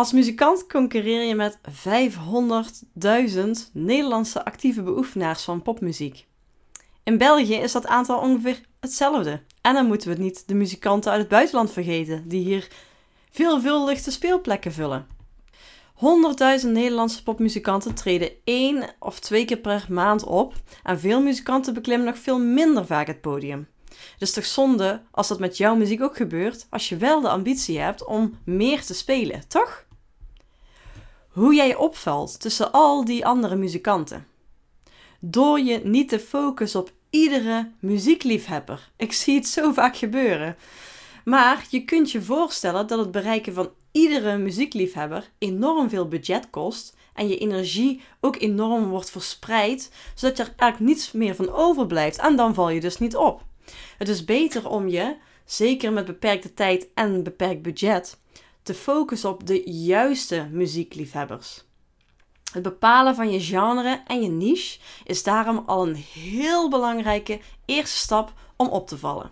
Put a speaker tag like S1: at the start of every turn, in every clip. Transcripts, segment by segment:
S1: Als muzikant concurreer je met 500.000 Nederlandse actieve beoefenaars van popmuziek. In België is dat aantal ongeveer hetzelfde. En dan moeten we niet de muzikanten uit het buitenland vergeten, die hier veelvuldig de speelplekken vullen. 100.000 Nederlandse popmuzikanten treden één of twee keer per maand op en veel muzikanten beklimmen nog veel minder vaak het podium. Het is toch zonde als dat met jouw muziek ook gebeurt, als je wel de ambitie hebt om meer te spelen, toch? Hoe jij opvalt tussen al die andere muzikanten. Door je niet te focussen op iedere muziekliefhebber. Ik zie het zo vaak gebeuren. Maar je kunt je voorstellen dat het bereiken van iedere muziekliefhebber enorm veel budget kost en je energie ook enorm wordt verspreid, zodat er eigenlijk niets meer van overblijft en dan val je dus niet op. Het is beter om je, zeker met beperkte tijd en beperkt budget, te focussen op de juiste muziekliefhebbers. Het bepalen van je genre en je niche is daarom al een heel belangrijke eerste stap om op te vallen.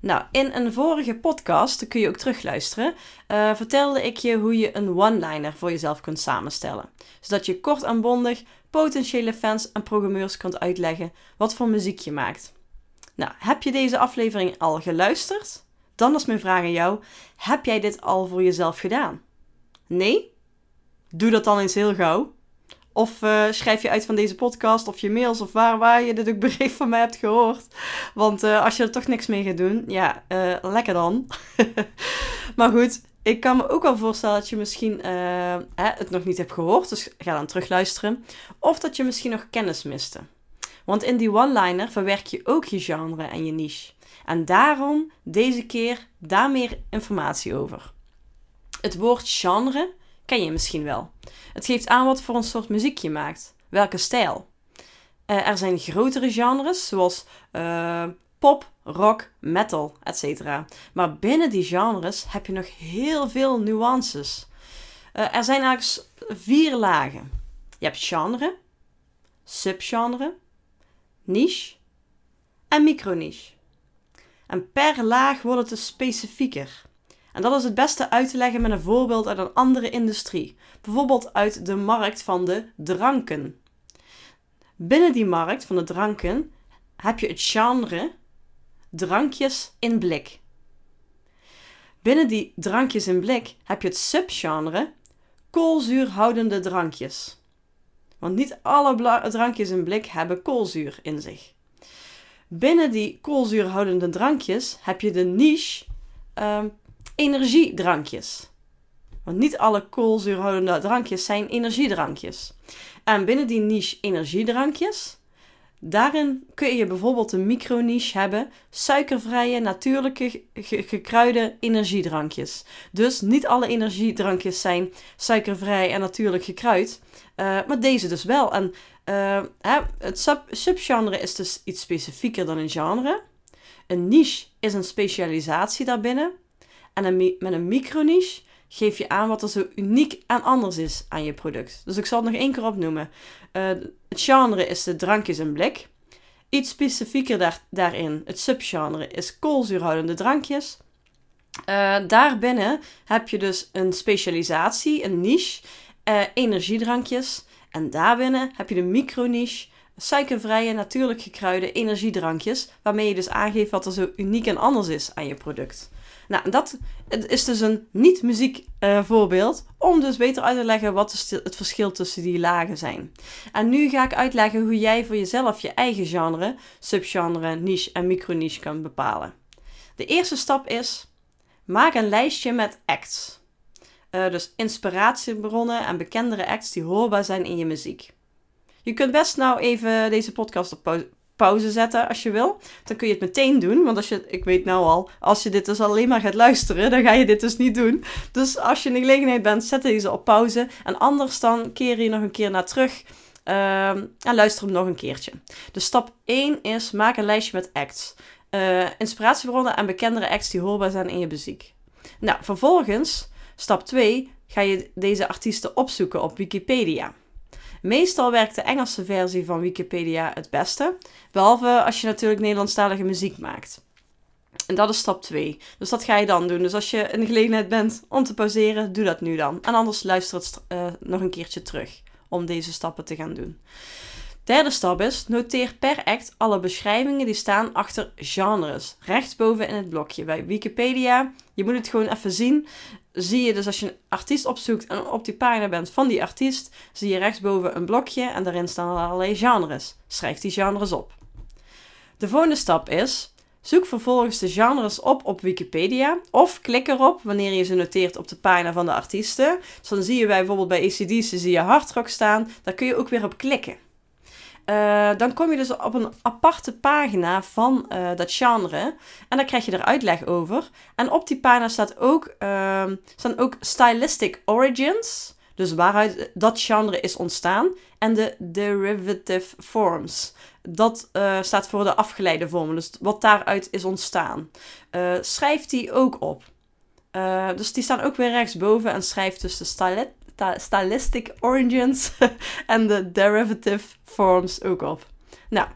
S1: Nou, in een vorige podcast, kun je ook terugluisteren, uh, vertelde ik je hoe je een one-liner voor jezelf kunt samenstellen. Zodat je kort en bondig potentiële fans en programmeurs kunt uitleggen wat voor muziek je maakt. Nou, heb je deze aflevering al geluisterd? Dan is mijn vraag aan jou: heb jij dit al voor jezelf gedaan? Nee? Doe dat dan eens heel gauw. Of uh, schrijf je uit van deze podcast of je mails of waar, waar je dit ook bericht van mij hebt gehoord. Want uh, als je er toch niks mee gaat doen, ja, uh, lekker dan. maar goed, ik kan me ook wel voorstellen dat je misschien hè, het nog niet hebt gehoord. Dus ga dan terugluisteren. Of dat je misschien nog kennis miste. Want in die one-liner verwerk je ook je genre en je niche. En daarom deze keer daar meer informatie over. Het woord genre ken je misschien wel. Het geeft aan wat voor een soort muziek je maakt, welke stijl. Uh, er zijn grotere genres zoals uh, pop, rock, metal, etc. Maar binnen die genres heb je nog heel veel nuances. Uh, er zijn eigenlijk vier lagen. Je hebt genre, subgenre, niche en microniche. En per laag wordt het dus specifieker. En dat is het beste uit te leggen met een voorbeeld uit een andere industrie. Bijvoorbeeld uit de markt van de dranken. Binnen die markt van de dranken heb je het genre drankjes in blik. Binnen die drankjes in blik heb je het subgenre koolzuurhoudende drankjes. Want niet alle drankjes in blik hebben koolzuur in zich. Binnen die koolzuurhoudende drankjes heb je de niche uh, energiedrankjes. Want niet alle koolzuurhoudende drankjes zijn energiedrankjes. En binnen die niche energiedrankjes, daarin kun je bijvoorbeeld een microniche hebben, suikervrije, natuurlijke, gekruide energiedrankjes. Dus niet alle energiedrankjes zijn suikervrij en natuurlijk gekruid, uh, maar deze dus wel. En uh, hè, het sub subgenre is dus iets specifieker dan een genre. Een niche is een specialisatie daarbinnen. En een, met een microniche geef je aan wat er zo uniek en anders is aan je product. Dus ik zal het nog één keer opnoemen. Uh, het genre is de drankjes in blik. Iets specifieker daar, daarin, het subgenre, is koolzuurhoudende drankjes. Uh, daarbinnen heb je dus een specialisatie, een niche, uh, energiedrankjes. En daarbinnen heb je de microniche, suikervrije, natuurlijk gekruide energiedrankjes, waarmee je dus aangeeft wat er zo uniek en anders is aan je product. Nou, dat is dus een niet-muziek uh, voorbeeld, om dus beter uit te leggen wat het verschil tussen die lagen zijn. En nu ga ik uitleggen hoe jij voor jezelf je eigen genre, subgenre, niche en microniche kan bepalen. De eerste stap is, maak een lijstje met acts. Uh, dus inspiratiebronnen en bekendere acts die hoorbaar zijn in je muziek. Je kunt best nou even deze podcast op pauze zetten als je wil. Dan kun je het meteen doen. Want als je, ik weet nou al, als je dit dus alleen maar gaat luisteren, dan ga je dit dus niet doen. Dus als je in de gelegenheid bent, zet deze op pauze. En anders dan keer je nog een keer naar terug. Uh, en luister hem nog een keertje. Dus stap 1 is maak een lijstje met acts. Uh, inspiratiebronnen en bekendere acts die hoorbaar zijn in je muziek. Nou, vervolgens, stap 2, ga je deze artiesten opzoeken op Wikipedia. Meestal werkt de Engelse versie van Wikipedia het beste, behalve als je natuurlijk Nederlandstalige muziek maakt. En dat is stap 2. Dus dat ga je dan doen. Dus als je in de gelegenheid bent om te pauzeren, doe dat nu dan. En anders luister het uh, nog een keertje terug om deze stappen te gaan doen. Derde stap is, noteer per act alle beschrijvingen die staan achter genres. Rechtsboven in het blokje bij Wikipedia. Je moet het gewoon even zien. Zie je dus als je een artiest opzoekt en op die pagina bent van die artiest, zie je rechtsboven een blokje en daarin staan allerlei genres. Schrijf die genres op. De volgende stap is, zoek vervolgens de genres op op Wikipedia of klik erop wanneer je ze noteert op de pagina van de artiesten. Dus dan zie je bijvoorbeeld bij ACDC zie je hardrock staan, daar kun je ook weer op klikken. Uh, dan kom je dus op een aparte pagina van uh, dat genre. En dan krijg je er uitleg over. En op die pagina staat ook, uh, staan ook stylistic origins. Dus waaruit dat genre is ontstaan. En de derivative forms. Dat uh, staat voor de afgeleide vormen. Dus wat daaruit is ontstaan. schrijf die ook op. dus die staan ook weer rechtsboven. En schrijf dus de stylet stylistic origins en de derivative forms ook op. Nou,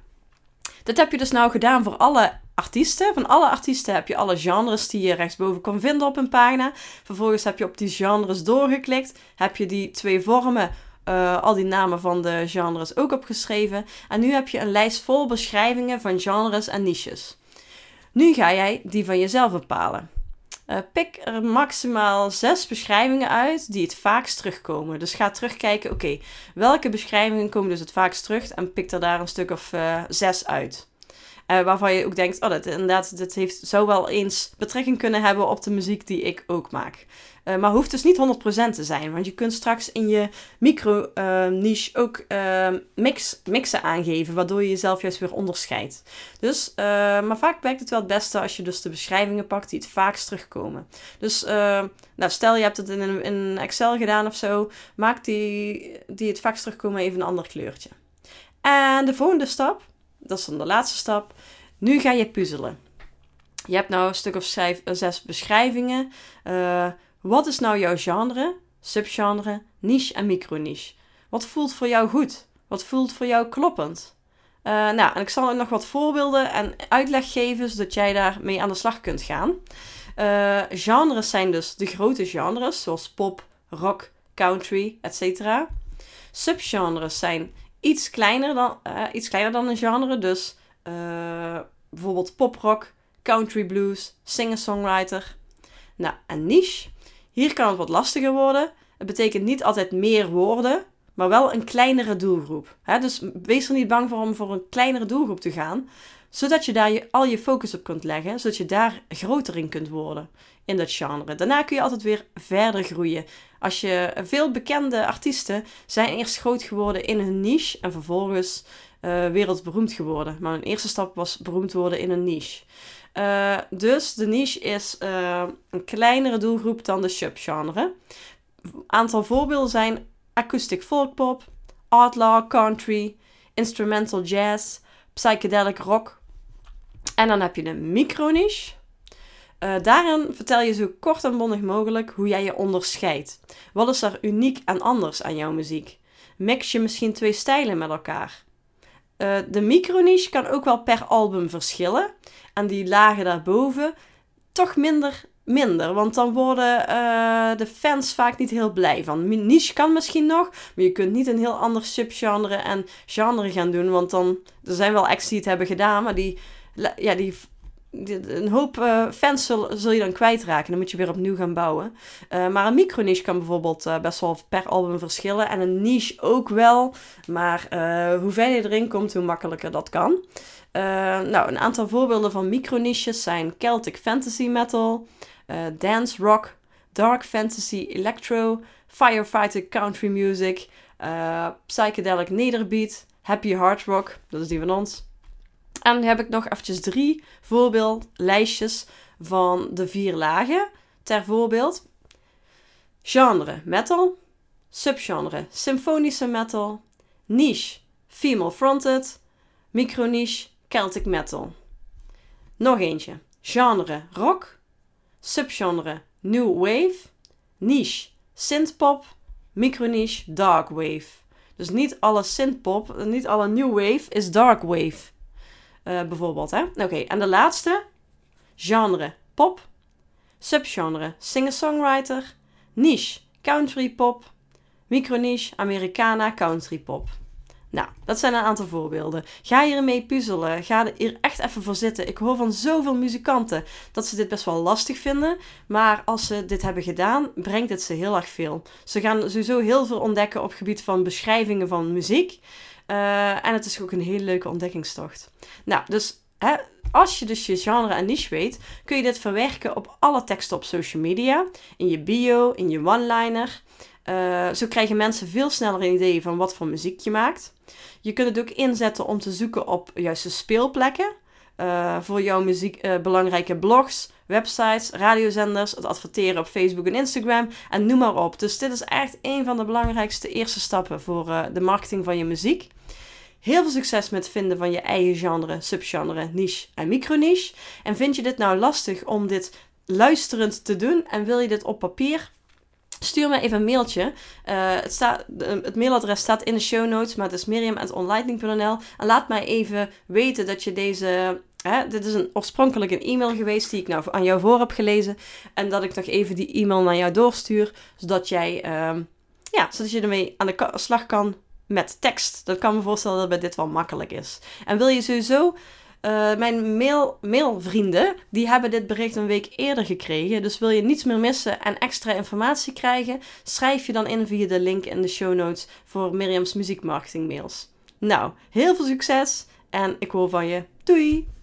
S1: dat heb je dus nou gedaan voor alle artiesten. Van alle artiesten heb je alle genres die je rechtsboven kan vinden op een pagina. Vervolgens heb je op die genres doorgeklikt. Heb je die twee vormen, uh, al die namen van de genres ook opgeschreven. En nu heb je een lijst vol beschrijvingen van genres en niches. Nu ga jij die van jezelf bepalen. Uh, pik er maximaal zes beschrijvingen uit die het vaakst terugkomen. Dus ga terugkijken, oké, welke beschrijvingen komen dus het vaakst terug en pik er daar een stuk of uh, zes uit. Uh, waarvan je ook denkt, oh, dat, inderdaad, dit heeft, zou wel eens betrekking kunnen hebben op de muziek die ik ook maak. Uh, maar hoeft dus niet 100% te zijn. Want je kunt straks in je micro-niche uh, ook uh, mix, mixen aangeven. Waardoor je jezelf juist weer onderscheidt. Dus, maar vaak werkt het wel het beste als je dus de beschrijvingen pakt die het vaakst terugkomen. Dus nou, stel je hebt het in een, in Excel gedaan of zo. Maak die, die het vaakst terugkomen even een ander kleurtje. En de volgende stap, dat is dan de laatste stap. Nu ga je puzzelen. Je hebt nou een stuk of schrijf, zes beschrijvingen. Uh, wat is nou jouw genre, subgenre, niche en microniche? Wat voelt voor jou goed? Wat voelt voor jou kloppend? Uh, nou, en ik zal nog wat voorbeelden en uitleg geven, zodat jij daarmee aan de slag kunt gaan. Genres zijn dus de grote genres, zoals pop, rock, country, etc. Subgenres zijn iets kleiner dan, uh, iets kleiner dan een genre, dus bijvoorbeeld poprock, country blues, singer-songwriter. Nou, een niche hier kan het wat lastiger worden. Het betekent niet altijd meer woorden, maar wel een kleinere doelgroep. dus wees er niet bang voor om voor een kleinere doelgroep te gaan, zodat je daar je, al je focus op kunt leggen, zodat je daar groter in kunt worden in dat genre. Daarna kun je altijd weer verder groeien. Als je veel bekende artiesten zijn eerst groot geworden in hun niche en vervolgens uh, wereldberoemd geworden. Maar hun eerste stap was beroemd worden in een niche. Uh, dus de niche is uh, een kleinere doelgroep dan de subgenre. Aantal voorbeelden zijn acoustic folkpop, outlaw country, instrumental jazz, psychedelic rock. En dan heb je de microniche. Uh, daarin vertel je zo kort en bondig mogelijk hoe jij je onderscheidt. Wat is er uniek en anders aan jouw muziek? Mix je misschien twee stijlen met elkaar? Uh, de microniche kan ook wel per album verschillen aan die lagen daarboven toch minder minder. Want dan worden uh, de fans vaak niet heel blij van. Niche kan misschien nog, maar je kunt niet een heel ander subgenre en genre gaan doen. Want dan, er zijn wel acts die het hebben gedaan, maar die, ja, die, een hoop uh, fans zul, je dan kwijtraken. Dan moet je weer opnieuw gaan bouwen. Uh, maar een micro-niche kan bijvoorbeeld best wel per album verschillen. En een niche ook wel. Maar hoe verder je erin komt, hoe makkelijker dat kan. Nou, een aantal voorbeelden van microniches zijn Celtic Fantasy Metal, Dance Rock, Dark Fantasy Electro, Firefighter Country Music, uh, Psychedelic Nederbeat, Happy Hard Rock, dat is die van ons. En dan heb ik nog eventjes drie voorbeeldlijstjes van de vier lagen. Ter voorbeeld, genre metal, subgenre symfonische metal, niche female fronted, microniche Celtic metal. Nog eentje. Genre rock. Subgenre new wave. Niche synthpop. Microniche dark wave. Dus niet alle synthpop, niet alle new wave is dark wave. Uh, bijvoorbeeld, hè? Oké, en de laatste. genre pop, subgenre singer-songwriter, niche country pop, microniche Americana country pop. Nou, dat zijn een aantal voorbeelden. Ga hiermee puzzelen. Ga hier echt even voor zitten. Ik hoor van zoveel muzikanten dat ze dit best wel lastig vinden. Maar als ze dit hebben gedaan, brengt het ze heel erg veel. Ze gaan sowieso heel veel ontdekken op het gebied van beschrijvingen van muziek. Uh, en het is ook een hele leuke ontdekkingstocht. Nou, dus hè, als je dus je genre en niche weet, kun je dit verwerken op alle teksten op social media. In je bio, in je one-liner. Uh, zo krijgen mensen veel sneller een idee van wat voor muziek je maakt. Je kunt het ook inzetten om te zoeken op juiste speelplekken. Uh, voor jouw muziek uh, belangrijke blogs, websites, radiozenders, het adverteren op Facebook en Instagram en noem maar op. Dus dit is echt een van de belangrijkste eerste stappen voor de marketing van je muziek. Heel veel succes met vinden van je eigen genre, subgenre, niche en microniche. En vind je dit nou lastig om dit luisterend te doen en wil je dit op papier? Stuur me even een mailtje. Uh, het, het mailadres staat in de show notes, maar het is miriam.onlightning.nl. En laat mij even weten dat je deze... Hè, dit is een, oorspronkelijk een e-mail geweest die ik nou aan jou voor heb gelezen. En dat ik nog even die e-mail naar jou doorstuur, zodat jij... Uh, ja, zodat je ermee aan de slag kan met tekst. Dat kan me voorstellen dat bij dit wel makkelijk is. En wil je sowieso uh, mijn mail, mailvrienden, die hebben dit bericht een week eerder gekregen. Dus wil je niets meer missen en extra informatie krijgen, schrijf je dan in via de link in de show notes voor Miriam's muziekmarketing mails. Nou, heel veel succes en ik hoor van je. Doei!